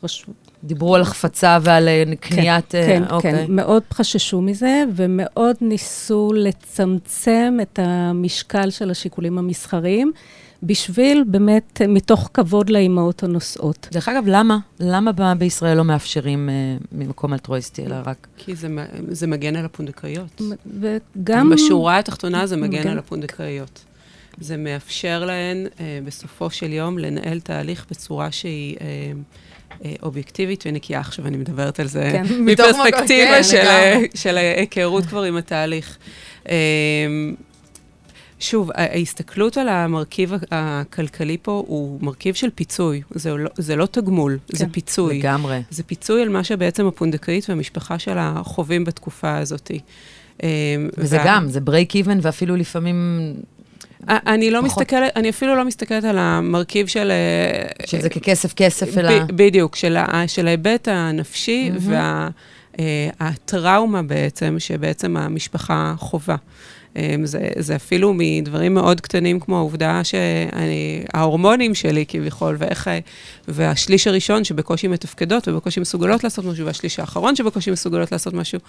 [SPEAKER 4] רשות,
[SPEAKER 2] דיברו על החפצה ועל אה, קניית... אה,
[SPEAKER 4] כן,
[SPEAKER 2] אוקיי.
[SPEAKER 4] כן, מאוד חששו מזה, ומאוד ניסו לצמצם את המשקל של השיקולים המסחריים, בשביל באמת, מתוך כבוד לאימהות הנושאות.
[SPEAKER 2] דרך אגב, למה? למה ב- בישראל לא מאפשרים אה, ממקום אלטרואיסטי, אלא רק...
[SPEAKER 3] כי זה, זה מגן על הפונדקאיות.
[SPEAKER 4] וגם...
[SPEAKER 3] בשורה התחתונה זה מגן
[SPEAKER 4] מגן.
[SPEAKER 3] על הפונדקאיות. זה מאפשר להן אה, בסופו של יום לנהל תהליך בצורה שהיא אה, אה, אובייקטיבית ונקייה. עכשיו אני מדברת על זה
[SPEAKER 4] כן.
[SPEAKER 3] מפרספקטיבה
[SPEAKER 2] כן.
[SPEAKER 3] של ההיכרות כבר עם התהליך. אה, שוב, ההסתכלות על המרכיב הכלכלי פה הוא מרכיב של פיצוי. זה לא, זה לא תגמול, זה
[SPEAKER 4] כן.
[SPEAKER 3] פיצוי.
[SPEAKER 2] לגמרי.
[SPEAKER 3] זה פיצוי על מה שבעצם הפונדקאית והמשפחה שלה חווים בתקופה הזאת. אה,
[SPEAKER 2] וזה
[SPEAKER 3] וה-
[SPEAKER 2] גם, זה ברייק איבן, ואפילו לפעמים
[SPEAKER 3] אני לא
[SPEAKER 2] פחות.
[SPEAKER 3] מסתכלת, אני אפילו לא מסתכלת על המרכיב של... אה,
[SPEAKER 2] שזה ככסף כסף, אלא...
[SPEAKER 3] בדיוק, של ההיבט הנפשי
[SPEAKER 2] מהמם.
[SPEAKER 3] והטראומה בעצם, שבעצם המשפחה חווה. אה, זה, זה אפילו מדברים מאוד קטנים, כמו העובדה שההורמונים שלי כביכול, ואיך, והשליש הראשון שבקושי מתפקדות ובקושי מסוגלות לעשות משהו, והשליש האחרון שבקושי מסוגלות לעשות משהו,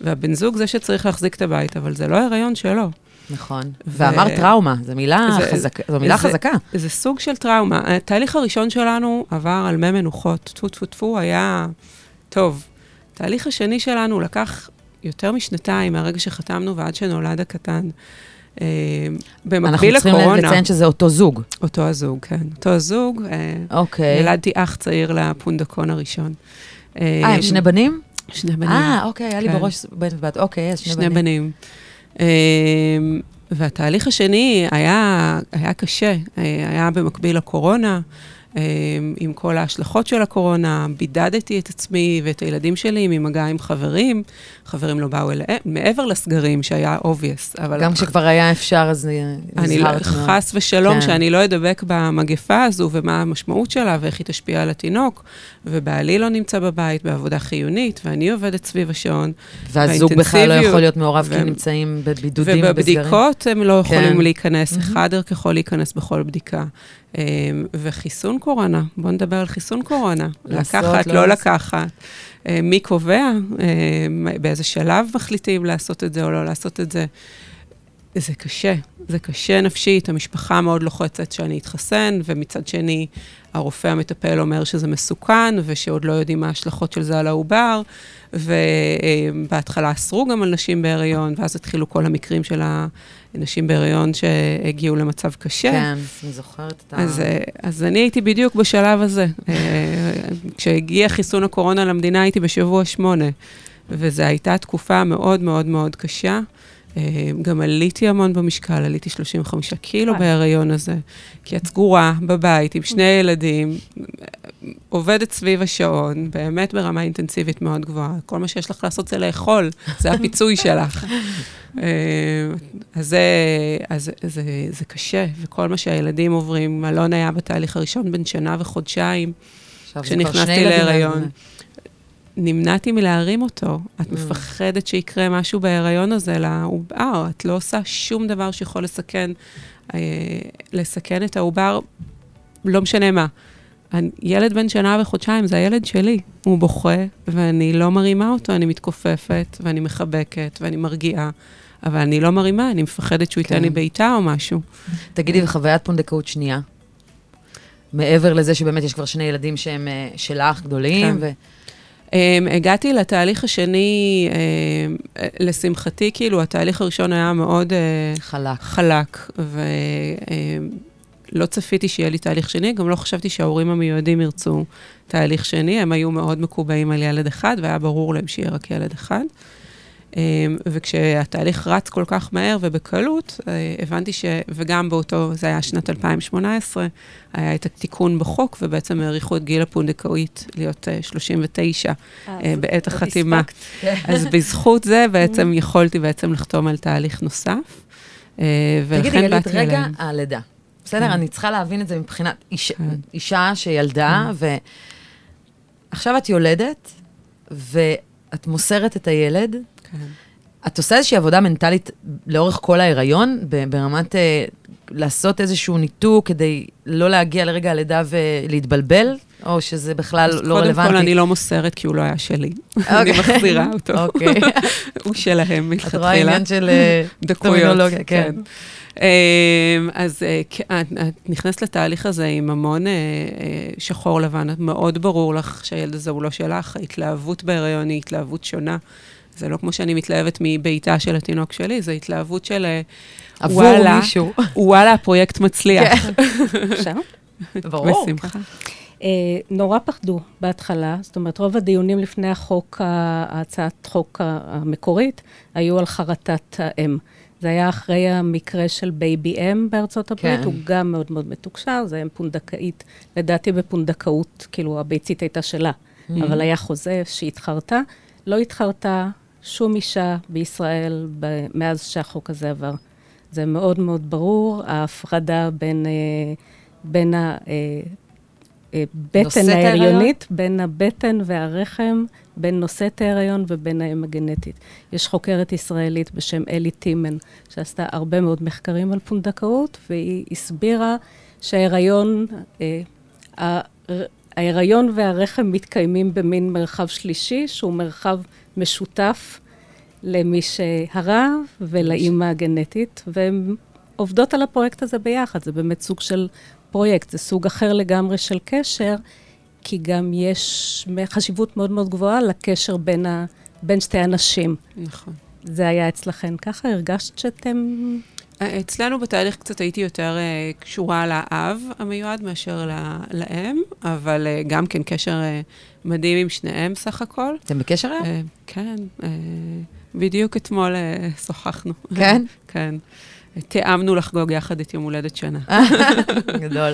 [SPEAKER 3] והבן זוג זה שצריך להחזיק את הבית, אבל זה לא ההיריון שלו.
[SPEAKER 2] נכון.
[SPEAKER 3] ו-
[SPEAKER 2] ואמרת טראומה, זו מילה
[SPEAKER 3] זה-
[SPEAKER 2] חזקה. זו מילה
[SPEAKER 3] זה-
[SPEAKER 2] חזקה.
[SPEAKER 3] זה סוג של טראומה. התהליך הראשון שלנו עבר על מי מנוחות. טפו טפו טפו היה טוב. התהליך השני שלנו לקח יותר משנתיים מהרגע שחתמנו ועד שנולד הקטן. אה, במקביל
[SPEAKER 2] אנחנו
[SPEAKER 3] לקורונה...
[SPEAKER 2] צריכים לציין שזה אותו זוג.
[SPEAKER 3] אותו הזוג, כן. אותו הזוג. אה,
[SPEAKER 2] אוקיי.
[SPEAKER 3] ילדתי אח צעיר לפונדקון הראשון.
[SPEAKER 2] אה, הם שני בנים?
[SPEAKER 3] שני בנים.
[SPEAKER 2] אה, אוקיי, היה לי
[SPEAKER 3] כן.
[SPEAKER 2] בראש בן ובת. אוקיי, אז שני
[SPEAKER 3] שני
[SPEAKER 2] בנים.
[SPEAKER 3] בנים. אה, והתהליך השני היה, היה קשה, אה, היה במקביל לקורונה, אה, עם כל ההשלכות של הקורונה, בידדתי את עצמי ואת הילדים שלי ממגע עם חברים, חברים לא באו אליהם, מעבר לסגרים שהיה obvious, אבל...
[SPEAKER 2] גם כשכבר היה אפשר, אז
[SPEAKER 3] אני לא,
[SPEAKER 2] נזהרת מאוד.
[SPEAKER 3] חס ושלום,
[SPEAKER 2] כן.
[SPEAKER 3] שאני לא אדבק במגפה הזו ומה המשמעות שלה ואיך היא תשפיע על התינוק, ובעלי לא נמצא בבית בעבודה חיונית, ואני עובדת סביב השעון.
[SPEAKER 2] והזוג בכלל לא יכול להיות מעורב, כי
[SPEAKER 3] ו-
[SPEAKER 2] הם נמצאים בבידודים ובסגרים.
[SPEAKER 3] ובבדיקות הם לא יכולים
[SPEAKER 2] כן.
[SPEAKER 3] להיכנס,
[SPEAKER 2] מהמם.
[SPEAKER 3] אחד ערך יכול להיכנס בכל בדיקה. אמ, וחיסון קורונה, בואו נדבר על חיסון קורונה.
[SPEAKER 2] לעשות,
[SPEAKER 3] לקחת,
[SPEAKER 2] לא
[SPEAKER 3] לא. לקחת. אה, מי קובע? אה, באיזה שלב מחליטים לעשות את זה או לא לעשות את זה? זה קשה, זה קשה נפשית, המשפחה מאוד לוחצת שאני אתחסן, ומצד שני, הרופא המטפל אומר שזה מסוכן, ושעוד לא יודעים מה ההשלכות של זה על העובר, ובהתחלה אסרו גם על נשים בהיריון, ואז התחילו כל המקרים של הנשים בהיריון שהגיעו למצב קשה.
[SPEAKER 2] כן, אני זוכרת את ה...
[SPEAKER 3] אז, אה, אז אני הייתי בדיוק בשלב הזה. אה, כשהגיע חיסון הקורונה למדינה הייתי בשבוע שמונה, וזו הייתה תקופה מאוד מאוד מאוד קשה. אה, גם עליתי המון במשקל, עליתי 35 קילו. בהיריון הזה, כי את סגורה בבית עם שני ילדים, עובדת סביב השעון, באמת ברמה אינטנסיבית מאוד גבוהה. כל מה שיש לך לעשות זה לאכול, זה הפיצוי שלך. אה, אז, זה, אז זה, זה קשה, וכל מה שהילדים עוברים, אלון היה בתהליך הראשון בן שנה וחודשיים, כשנכנסתי להיריון. נמנעתי מלהרים אותו. את
[SPEAKER 2] Mm.
[SPEAKER 3] מפחדת שיקרה משהו בהיריון הזה לעובר, את לא עושה שום דבר שיכול לסכן, אה, לסכן את העובר, לא משנה מה. ילד בן שנה וחודשיים זה הילד שלי, הוא בוכה, ואני לא מרימה אותו, אני מתכופפת, ואני מחבקת, ואני מרגיעה, אבל אני לא מרימה, אני מפחדת שהוא ייתן
[SPEAKER 2] כן.
[SPEAKER 3] לי בעיטה או משהו.
[SPEAKER 2] תגידי, וחוויית פונדקאות שנייה? מעבר לזה שבאמת יש כבר שני ילדים שהם אה, שלך, גדולים,
[SPEAKER 3] כן.
[SPEAKER 2] ו...
[SPEAKER 3] Um, הגעתי לתהליך השני, um, לשמחתי, כאילו, התהליך הראשון היה מאוד uh,
[SPEAKER 2] חלק.
[SPEAKER 3] חלק, ולא צפיתי שיהיה לי תהליך שני, גם לא חשבתי שההורים המיועדים ירצו תהליך שני, הם היו מאוד מקובעים על ילד אחד, והיה ברור להם שיהיה רק ילד אחד. Um, וכשהתהליך רץ כל כך מהר ובקלות, uh, הבנתי ש... וגם באותו, זה היה שנת 2018, היה את התיקון בחוק, ובעצם האריכו את גיל הפונדקאית להיות uh, 39 אה, בעת החתימה. אז בזכות זה בעצם יכולתי בעצם לחתום על תהליך נוסף. אה,
[SPEAKER 2] תגידי,
[SPEAKER 3] ולכן באתי
[SPEAKER 2] רגע
[SPEAKER 3] אליהם.
[SPEAKER 2] הלידה. בסדר?
[SPEAKER 3] כן.
[SPEAKER 2] אני צריכה להבין את זה מבחינת איש-
[SPEAKER 3] כן.
[SPEAKER 2] אישה שילדה, ועכשיו את יולדת, ואת מוסרת את הילד.
[SPEAKER 3] כן.
[SPEAKER 2] את עושה איזושהי עבודה מנטלית לאורך כל ההיריון, ברמת אה, לעשות איזשהו ניתוק כדי לא להגיע לרגע הלידה ולהתבלבל, או שזה בכלל לא
[SPEAKER 3] קודם
[SPEAKER 2] רלוונטי?
[SPEAKER 3] כל, אני לא מוסרת כי הוא לא היה שלי.
[SPEAKER 2] אוקיי.
[SPEAKER 3] אני מחזירה אותו.
[SPEAKER 2] אוקיי.
[SPEAKER 3] הוא שלהם
[SPEAKER 2] את רואה
[SPEAKER 3] מלכתחילה.
[SPEAKER 2] עניין של אה,
[SPEAKER 3] דקויות,
[SPEAKER 2] טרמינולוגיה, כן.
[SPEAKER 3] אמ, אז אה, כ- את נכנסת לתהליך הזה עם המון אה, אה, שחור לבן, את מאוד ברור לך שהילד הזה הוא לא שלך, ההתלהבות בהיריון היא התלהבות שונה. זה לא כמו שאני מתלהבת מביתה של התינוק שלי, זו התלהבות של אה,
[SPEAKER 2] עבור
[SPEAKER 3] וואלה.
[SPEAKER 2] מישהו.
[SPEAKER 3] וואלה, הפרויקט מצליח.
[SPEAKER 4] אפשר?
[SPEAKER 2] ברור.
[SPEAKER 3] בשמחה.
[SPEAKER 4] אה, נורא פחדו בהתחלה, זאת אומרת, רוב הדיונים לפני החוק, ה- ההצעת חוק המקורית, היו על חרטת האם. זה היה אחרי המקרה של Baby M בארצות הברית,
[SPEAKER 2] כן.
[SPEAKER 4] הוא גם מאוד מאוד מתוקשר, זה אם פונדקאית, לדעתי בפונדקאות, כאילו הביצית הייתה שלה,
[SPEAKER 2] Mm-hmm.
[SPEAKER 4] אבל היה חוזה שהתחרטה. לא התחרטה שום אישה בישראל ב- מאז שהחוק הזה עבר. זה מאוד מאוד ברור, ההפרדה בין, אה, בין אה, בטן? ההריונית, בין הבטן והרחם, בין נושאת ההיריון ובין האם הגנטית. יש חוקרת ישראלית בשם אלי טימן, שעשתה הרבה מאוד מחקרים על פונדקאות, והיא הסבירה שההיריון, אה, ההיריון והרחם מתקיימים במין מרחב שלישי, שהוא מרחב משותף למי שהרה ולאימא הגנטית, והן עובדות על הפרויקט הזה ביחד. זה באמת סוג של פרויקט, זה סוג אחר לגמרי של קשר, כי גם יש חשיבות מאוד מאוד גבוהה לקשר בין, ה, בין שתי הנשים.
[SPEAKER 3] נכון.
[SPEAKER 4] זה היה אצלכן ככה? הרגשת שאתם...
[SPEAKER 3] אצלנו בתהליך קצת הייתי יותר uh, קשורה לאב המיועד מאשר לאם, אבל uh, גם כן קשר uh, מדהים עם שניהם סך הכל.
[SPEAKER 2] אתם בקשר היום?
[SPEAKER 3] Uh, כן, uh, בדיוק אתמול uh, שוחחנו.
[SPEAKER 2] כן?
[SPEAKER 3] כן. תיאמנו לחגוג יחד את יום הולדת שנה.
[SPEAKER 2] גדול.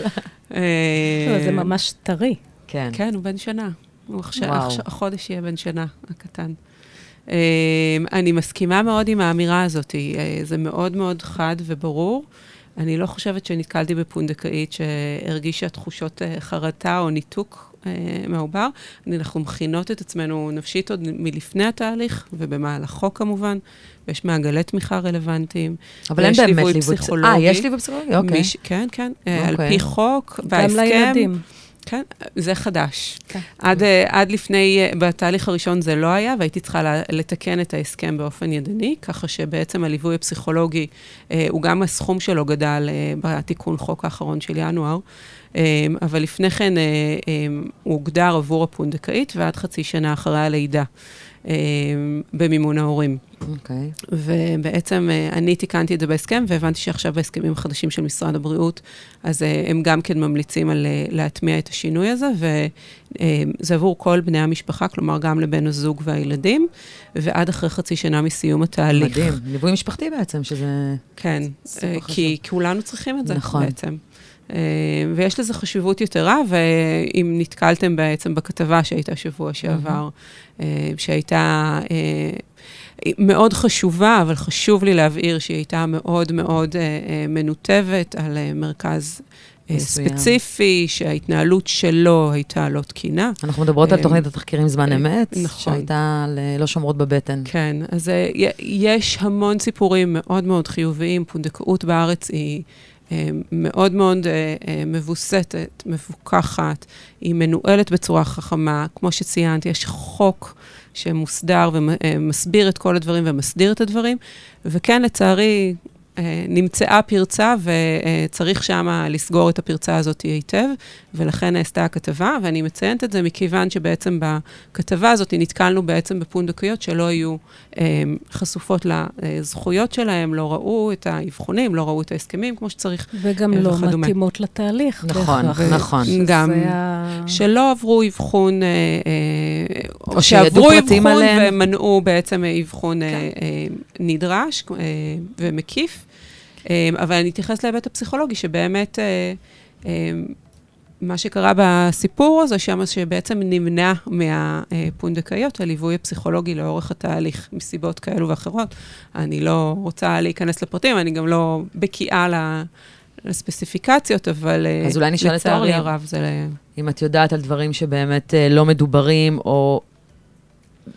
[SPEAKER 4] לא, זה ממש טרי.
[SPEAKER 2] כן.
[SPEAKER 3] כן, הוא בן שנה. הוא עכשיו, החודש יהיה בן שנה, הקטן. Uh, אני מסכימה מאוד עם האמירה הזאת, uh, זה מאוד מאוד חד וברור. אני לא חושבת שנתקלתי בפונדקאית שהרגישה תחושות חרטה או ניתוק מהעובר. אנחנו מכינות את עצמנו נפשית עוד מלפני התהליך, ובמהלכו כמובן, ויש מעגלי תמיכה רלוונטיים.
[SPEAKER 2] אבל אין באמת
[SPEAKER 3] ליווי פסיכולוגי.
[SPEAKER 2] אה, יש ליווי פסיכולוגי? אוקיי.
[SPEAKER 3] מיש- כן, כן, אה, על
[SPEAKER 2] אוקיי.
[SPEAKER 3] פי חוק,
[SPEAKER 4] גם
[SPEAKER 3] בהסכם.
[SPEAKER 4] לילדים.
[SPEAKER 3] כן, זה חדש.
[SPEAKER 4] כן.
[SPEAKER 3] עד, אה, עד לפני, אה, בתהליך הראשון זה לא היה, והייתי צריכה לתקן את ההסכם באופן ידני, ככה שבעצם הליווי הפסיכולוגי, אה, הוא גם הסכום שלו גדל אה, בתיקון חוק האחרון של ינואר, אה, אבל לפני כן אה, אה, הוא הוגדר עבור הפונדקאית, ועד חצי שנה אחרי הלידה. אה, במימון ההורים.
[SPEAKER 2] אוקיי.
[SPEAKER 3] ובעצם אה, אני תיקנתי את זה בהסכם, והבנתי שעכשיו בהסכמים החדשים של משרד הבריאות, אז אה, הם גם כן ממליצים על להטמיע את השינוי הזה, וזה עבור כל בני המשפחה, כלומר גם לבן הזוג והילדים, ועד אחרי חצי שנה מסיום התהליך.
[SPEAKER 2] מדהים. ליווי משפחתי בעצם, שזה...
[SPEAKER 3] כן, אה,
[SPEAKER 2] חשוב.
[SPEAKER 3] כי כולנו צריכים את זה
[SPEAKER 2] נכון.
[SPEAKER 3] בעצם. אה, ויש לזה חשיבות יתרה, ואם נתקלתם בעצם בכתבה שהייתה שבוע שעבר, אה, שהייתה אה, מאוד חשובה, אבל חשוב לי להבהיר שהיא הייתה מאוד מאוד אה, אה, מנותבת על אה, מרכז אה,
[SPEAKER 2] מסוים.
[SPEAKER 3] ספציפי, שההתנהלות שלו הייתה לא תקינה.
[SPEAKER 2] אנחנו מדברות על
[SPEAKER 3] אה,
[SPEAKER 2] תוכנית התחקירים זמן
[SPEAKER 3] אה,
[SPEAKER 2] אמת,
[SPEAKER 3] נכון.
[SPEAKER 2] שהייתה לא שומרות בבטן.
[SPEAKER 3] כן, אז אה, יש המון סיפורים מאוד מאוד חיוביים. פונדקאות בארץ היא אה, מאוד מאוד אה, אה, מבוסתת, מפוקחת, היא מנוהלת בצורה חכמה. כמו שציינתי, יש חוק שמוסדר ומסביר את כל הדברים ומסדיר את הדברים, וכן, לצערי, אה, נמצאה פרצה וצריך שמה לסגור את הפרצה הזאת היטב, ולכן נעשתה הכתבה, ואני מציינת את זה מכיוון שבעצם בכתבה הזאת נתקלנו בעצם בפונדקיות שלא היו אה, חשופות לזכויות שלהם, לא ראו את האבחונים, לא ראו את ההסכמים כמו שצריך,
[SPEAKER 4] וגם
[SPEAKER 3] אה,
[SPEAKER 4] לא
[SPEAKER 3] וכדומה.
[SPEAKER 4] מתאימות לתהליך.
[SPEAKER 2] נכון,
[SPEAKER 4] בהכרח.
[SPEAKER 2] נכון.
[SPEAKER 3] גם
[SPEAKER 4] ה-
[SPEAKER 3] שלא עברו אבחון, אה, אה,
[SPEAKER 2] או
[SPEAKER 3] שעברו אבחון
[SPEAKER 2] עליהם.
[SPEAKER 3] ומנעו בעצם אבחון אה, אה, נדרש אה, ומקיף. אה, אבל אני אתייחס להיבט הפסיכולוגי, שבאמת אה, אה, מה שקרה בסיפור הזה שם, שבעצם נמנע מהפונדקאיות הליווי הפסיכולוגי לאורך התהליך, מסיבות כאלו ואחרות. אני לא רוצה להיכנס לפרטים, אני גם לא בקיאה ל- לספציפיקציות, אבל אה,
[SPEAKER 2] אז אולי נשאל את אורלי.
[SPEAKER 3] הרב זה...
[SPEAKER 2] אם את יודעת על דברים שבאמת אה, לא מדוברים, או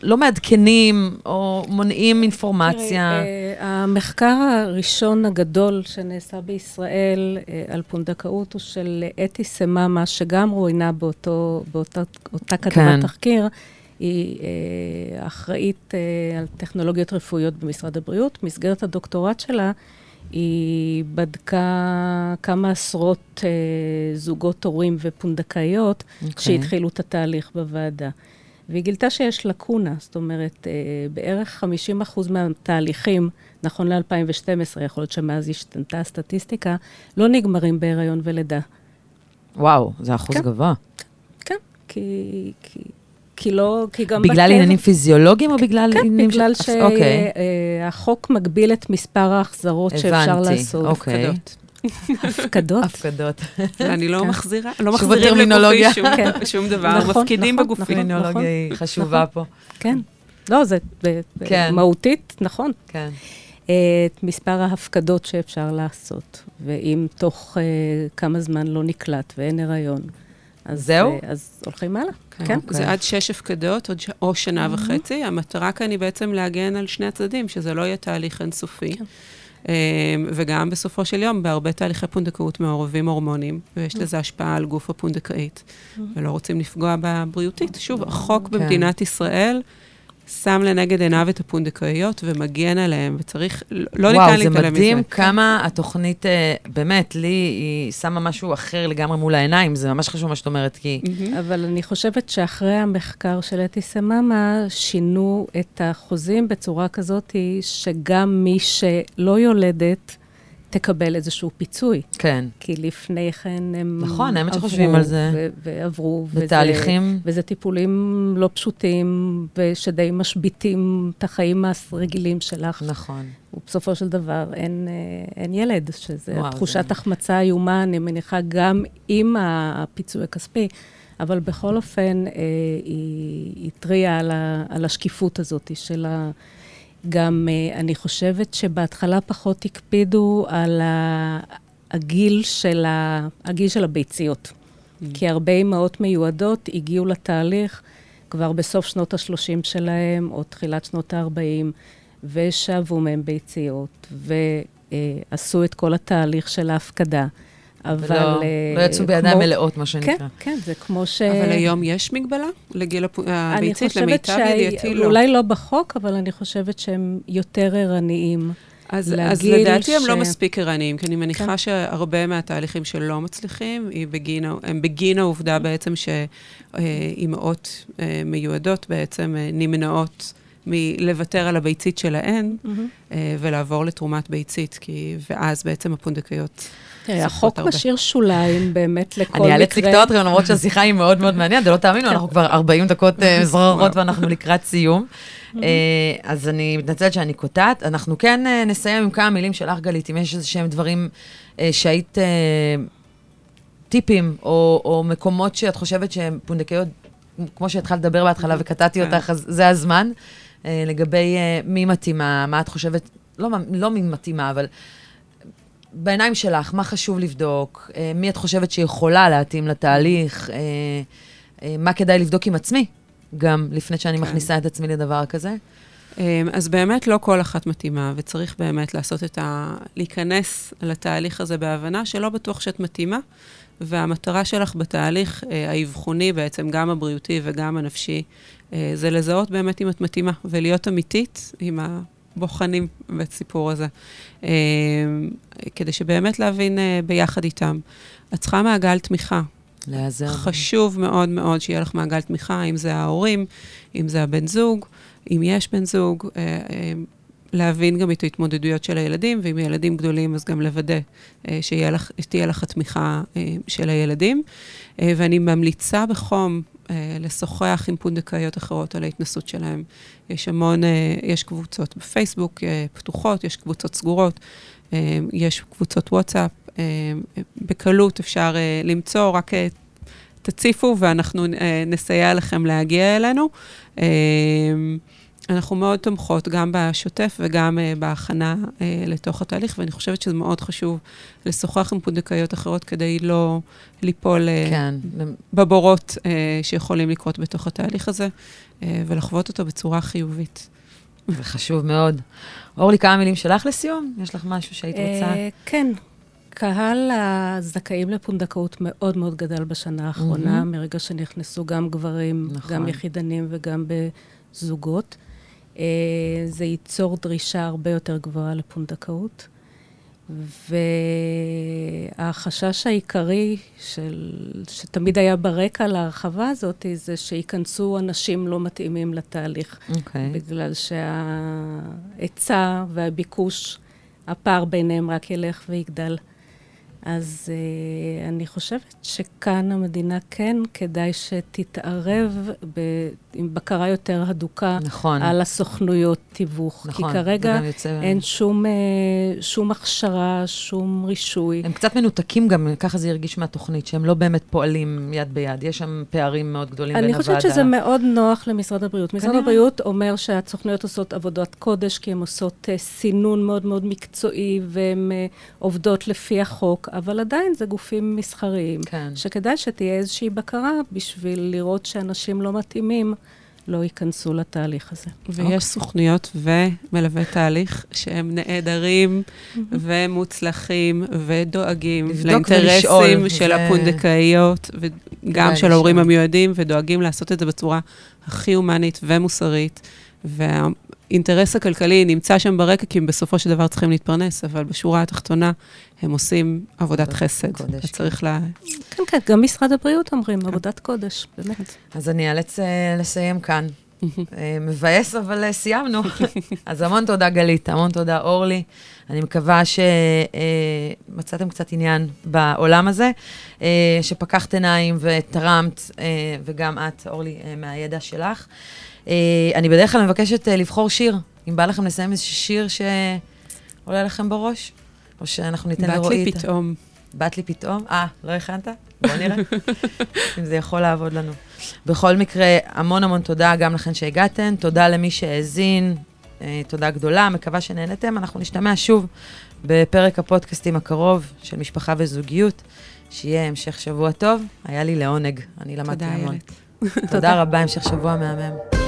[SPEAKER 2] לא מעדכנים, או מונעים אינפורמציה.
[SPEAKER 4] תראי, אה, המחקר הראשון הגדול שנעשה בישראל אה, על פונדקאות הוא של אתי סממה, שגם רואיינה באותו, באותה אותה כתבת
[SPEAKER 2] כן.
[SPEAKER 4] תחקיר. היא אה, אחראית על טכנולוגיות רפואיות במשרד הבריאות. במסגרת הדוקטורט שלה, היא בדקה כמה עשרות זוגות הורים ופונדקאיות
[SPEAKER 2] אוקיי.
[SPEAKER 4] שהתחילו את התהליך בוועדה. והיא גילתה שיש לקונה, זאת אומרת, אה, בערך 50% מהתהליכים, נכון ל-2012, יכול להיות שמאז השתנתה הסטטיסטיקה, לא נגמרים בהיריון ולידה.
[SPEAKER 2] וואו, זה אחוז
[SPEAKER 4] כן.
[SPEAKER 2] גבוה.
[SPEAKER 4] כן, כי, כי, כי לא, כי גם
[SPEAKER 2] בגלל עניינים פיזיולוגיים או בגלל
[SPEAKER 4] כן,
[SPEAKER 2] עניינים
[SPEAKER 4] בגלל
[SPEAKER 2] של- אוקיי,
[SPEAKER 4] שהחוק מגביל את מספר ההחזרות שאפשר
[SPEAKER 2] הבנתי,
[SPEAKER 4] לעשות.
[SPEAKER 2] אוקיי.
[SPEAKER 3] הפקדות.
[SPEAKER 4] הפקדות.
[SPEAKER 3] ואני לא
[SPEAKER 4] כן.
[SPEAKER 3] מחזירה, לא מחזירים
[SPEAKER 2] הטרמינולוגיה.
[SPEAKER 3] לגופי שום-
[SPEAKER 4] כן.
[SPEAKER 3] שום דבר,
[SPEAKER 4] נכון,
[SPEAKER 3] מפקידים
[SPEAKER 4] נכון,
[SPEAKER 3] בגופי.
[SPEAKER 4] נכון.
[SPEAKER 2] טרמינולוגיה היא חשובה פה.
[SPEAKER 4] כן. לא, זה
[SPEAKER 2] כן.
[SPEAKER 4] מהותית, נכון.
[SPEAKER 2] כן.
[SPEAKER 4] את מספר ההפקדות שאפשר לעשות, ואם תוך uh, כמה זמן לא נקלט ואין הריון, אז,
[SPEAKER 2] זהו?
[SPEAKER 4] אה, אז הולכים הלאה.
[SPEAKER 3] כן.
[SPEAKER 4] כן.
[SPEAKER 2] אוקיי.
[SPEAKER 3] זה עד שש הפקדות עוד ש- או שנה וחצי. המטרה כאן היא בעצם להגן על שני הצדדים, שזה לא יהיה תהליך אינסופי. אמ, וגם בסופו של יום, בהרבה תהליכי פונדקאות מעורבים הורמונים, ויש לזה השפעה על גוף הפונדקאית, ולא רוצים לפגוע בה בריאותית. שוב, החוק
[SPEAKER 2] כן.
[SPEAKER 3] במדינת ישראל שם לנגד עיניו את הפונדקאיות ומגן עליהם, וצריך, לא ניתן
[SPEAKER 2] וואו, זה
[SPEAKER 3] להתעלם מזה.
[SPEAKER 2] מדהים כמה התוכנית, אה, באמת, לי, היא שמה משהו אחר לגמרי מול העיניים, זה ממש חשוב מה שאת אומרת, כי...
[SPEAKER 4] אבל אני חושבת שאחרי המחקר של אתי סממה, שינו את החוזים בצורה כזאת שגם מי שלא יולדת תקבל איזשהו פיצוי.
[SPEAKER 2] כן.
[SPEAKER 4] כי לפני כן הם
[SPEAKER 2] נכון, האמת
[SPEAKER 4] עברו
[SPEAKER 2] שחושבים על זה.
[SPEAKER 4] ו- ועברו.
[SPEAKER 2] בתהליכים.
[SPEAKER 4] וזה, וזה טיפולים לא פשוטים, ושדי משביתים את החיים הרגילים שלך.
[SPEAKER 2] נכון.
[SPEAKER 4] ובסופו של דבר אין, אה, אין ילד, שזה
[SPEAKER 2] וואו,
[SPEAKER 4] תחושת
[SPEAKER 2] זה-
[SPEAKER 4] החמצה איומה, אני מניחה, גם עם הפיצוי הכספי. אבל בכל אופן, אה, היא התריעה על, ה- על השקיפות הזאת של ה... גם אה, אני חושבת שבהתחלה פחות הקפידו על הגיל של, ה... הגיל של הביציות. כי הרבה אימהות מיועדות הגיעו לתהליך כבר בסוף שנות ה-30 שלהם, או תחילת שנות ה-40, ושאבו מהם ביציות, ועשו את כל התהליך של ההפקדה. אבל...
[SPEAKER 2] ולא-
[SPEAKER 4] אה,
[SPEAKER 2] לא יצאו בידיים
[SPEAKER 4] כמו-
[SPEAKER 2] מלאות, מה שנקרא.
[SPEAKER 4] כן, כן, זה כמו ש...
[SPEAKER 3] אבל היום יש מגבלה לגיל הפ- הביצית, למיטב ידיעתי לא.
[SPEAKER 4] אולי לא בחוק, אבל אני חושבת שהם יותר ערניים.
[SPEAKER 3] אז, אז לדעתי הם
[SPEAKER 4] ש-
[SPEAKER 3] לא מספיק ערניים, כי אני מניחה
[SPEAKER 4] כן.
[SPEAKER 3] שהרבה מהתהליכים שלא מצליחים, בגין, הם בגין העובדה בעצם שאימהות אה, מיועדות בעצם אה, נמנעות מלוותר על הביצית שלהן אה, ולעבור לתרומת ביצית, כי, ואז בעצם הפונדקאיות
[SPEAKER 4] החוק. משאיר שוליים באמת לכל מקרה.
[SPEAKER 2] אני אאלץ לקטוע אתכם, למרות שהשיחה היא מאוד מאוד מעניינת, ולא תאמינו, אנחנו כבר 40 דקות אה, זררות ואנחנו לקראת סיום. אה, אז אני מתנצלת שאני קוטעת. אנחנו כן אה, נסיים עם כמה מילים שלך, גלית, אם יש איזה שהם דברים שהיית... טיפים, או, או מקומות שאת חושבת שהם פונדקאיות, כמו שהתחלת לדבר בהתחלה וקטעתי
[SPEAKER 3] כן.
[SPEAKER 2] אותך, אז זה הזמן. לגבי מי מתאימה, מה את חושבת, לא, לא מי מתאימה, אבל בעיניים שלך, מה חשוב לבדוק? אה, מי את חושבת שיכולה להתאים לתהליך? אה, אה, מה כדאי לבדוק עם עצמי, גם לפני שאני
[SPEAKER 3] כן.
[SPEAKER 2] מכניסה את עצמי לדבר כזה?
[SPEAKER 3] אמ, אז באמת לא כל אחת מתאימה, וצריך באמת לעשות את ה... להיכנס לתהליך הזה בהבנה שלא בטוח שאת מתאימה, והמטרה שלך בתהליך אה, האבחוני בעצם, גם הבריאותי וגם הנפשי, אה, זה לזהות באמת אם את מתאימה, ולהיות אמיתית עם הבוחנים בסיפור הזה, אה, כדי שבאמת להבין אה, ביחד איתם. את צריכה מעגל תמיכה,
[SPEAKER 2] להיעזר.
[SPEAKER 3] חשוב מאוד מאוד שיהיה לך מעגל תמיכה, אם זה ההורים, אם זה הבן זוג, אם יש בן זוג, אה, להבין גם את ההתמודדויות של הילדים, ואם ילדים גדולים, אז גם לוודא שתהיה לך, התמיכה של הילדים. ואני ממליצה בחום לשוחח עם פונדקאיות אחרות על ההתנסות שלהם. יש המון, אה, יש קבוצות בפייסבוק אה, פתוחות, יש קבוצות סגורות, אה, יש קבוצות וואטסאפ. אה, בקלות אפשר אה, למצוא, רק אה, תציפו ואנחנו אה, נסייע לכם להגיע אלינו. אנחנו מאוד תומכות גם בשוטף וגם אה, בהכנה אה, לתוך התהליך, ואני חושבת שזה מאוד חשוב לשוחח עם פונדקאיות אחרות כדי לא ליפול אה,
[SPEAKER 2] כן,
[SPEAKER 3] בבורות אה, שיכולים לקרות בתוך התהליך הזה, אה, ולחוות אותו בצורה חיובית.
[SPEAKER 2] זה חשוב מאוד. אורלי, כמה מילים שלך לסיום? יש לך משהו שהיית רוצה?
[SPEAKER 4] כן. קהל הזכאים לפונדקאות מאוד מאוד גדל בשנה האחרונה,
[SPEAKER 2] מהמם.
[SPEAKER 4] מרגע שנכנסו גם גברים,
[SPEAKER 2] נכון.
[SPEAKER 4] גם יחידנים וגם בזוגות. אה, זה ייצור דרישה הרבה יותר גבוהה לפונדקאות. והחשש העיקרי של, שתמיד היה ברקע להרחבה הזאת, זה שייכנסו אנשים לא מתאימים לתהליך.
[SPEAKER 2] אוקיי.
[SPEAKER 4] בגלל שההיצע והביקוש, הפער ביניהם רק ילך ויגדל. אז uh, אני חושבת שכאן המדינה כן כדאי שתתערב ב, עם בקרה יותר הדוקה
[SPEAKER 2] נכון.
[SPEAKER 4] על הסוכנויות תיווך.
[SPEAKER 2] נכון.
[SPEAKER 4] כי כרגע
[SPEAKER 2] יוצא-
[SPEAKER 4] אין שום, uh, שום הכשרה, שום רישוי.
[SPEAKER 2] הם קצת מנותקים גם, ככה זה הרגיש מהתוכנית, שהם לא באמת פועלים יד ביד. יש שם פערים מאוד גדולים בין
[SPEAKER 4] אני
[SPEAKER 2] הוועדה.
[SPEAKER 4] חושבת שזה מאוד נוח למשרד הבריאות. משרד
[SPEAKER 2] כנראה.
[SPEAKER 4] הבריאות אומר שהסוכנויות עושות עבודת קודש, כי הן עושות uh, סינון מאוד מאוד מקצועי, והן uh, עובדות לפי החוק, אבל עדיין זה גופים מסחריים.
[SPEAKER 2] כן.
[SPEAKER 4] שכדאי שתהיה איזושהי בקרה בשביל לראות שאנשים לא מתאימים לא ייכנסו לתהליך הזה.
[SPEAKER 3] ויש סוכנויות ומלווי תהליך שהם נהדרים ומוצלחים ודואגים לאינטרסים של
[SPEAKER 2] זה-
[SPEAKER 3] הפונדקאיות, וגם של ההורים. המיועדים, ודואגים לעשות את זה בצורה הכי הומנית ומוסרית. והאינטרס הכלכלי נמצא שם ברקע, כי הם בסופו של דבר צריכים להתפרנס, אבל בשורה התחתונה הם עושים עבודת חסד.
[SPEAKER 2] קודש,
[SPEAKER 3] וצריך לה...
[SPEAKER 4] כן, כן, גם משרד הבריאות אומרים, עבודת קודש, באמת.
[SPEAKER 2] אז אני אאלץ אה, לסיים כאן. אה, מבאס, אבל אה, סיימנו. אז המון תודה, גלית, המון תודה, אורלי. אני מקווה שמצאתם קצת עניין בעולם הזה, שפקחת עיניים ותרמת, וגם את, אורלי, מהידע שלך. אה, אני בדרך כלל מבקשת אה, לבחור שיר. אם בא לכם לסיים איזה שיר שעולה לכם בראש, או שאנחנו ניתן
[SPEAKER 3] בת
[SPEAKER 2] לרועי
[SPEAKER 3] לי
[SPEAKER 2] את ה-
[SPEAKER 3] פתאום.
[SPEAKER 2] באת לי פתאום? אה, לא הכנת? בוא נראה אם זה יכול לעבוד לנו. בכל מקרה, המון המון תודה גם לכן שהגעתן, תודה למי שהאזין, אה, תודה גדולה, מקווה שנהנתם. אנחנו נשתמע שוב בפרק הפודקאסטים הקרוב של משפחה וזוגיות. שיהיה המשך שבוע טוב. היה לי לעונג, אני למדתי
[SPEAKER 3] תודה,
[SPEAKER 2] המון.
[SPEAKER 3] איילת.
[SPEAKER 2] תודה רבה, המשך שבוע מהמם.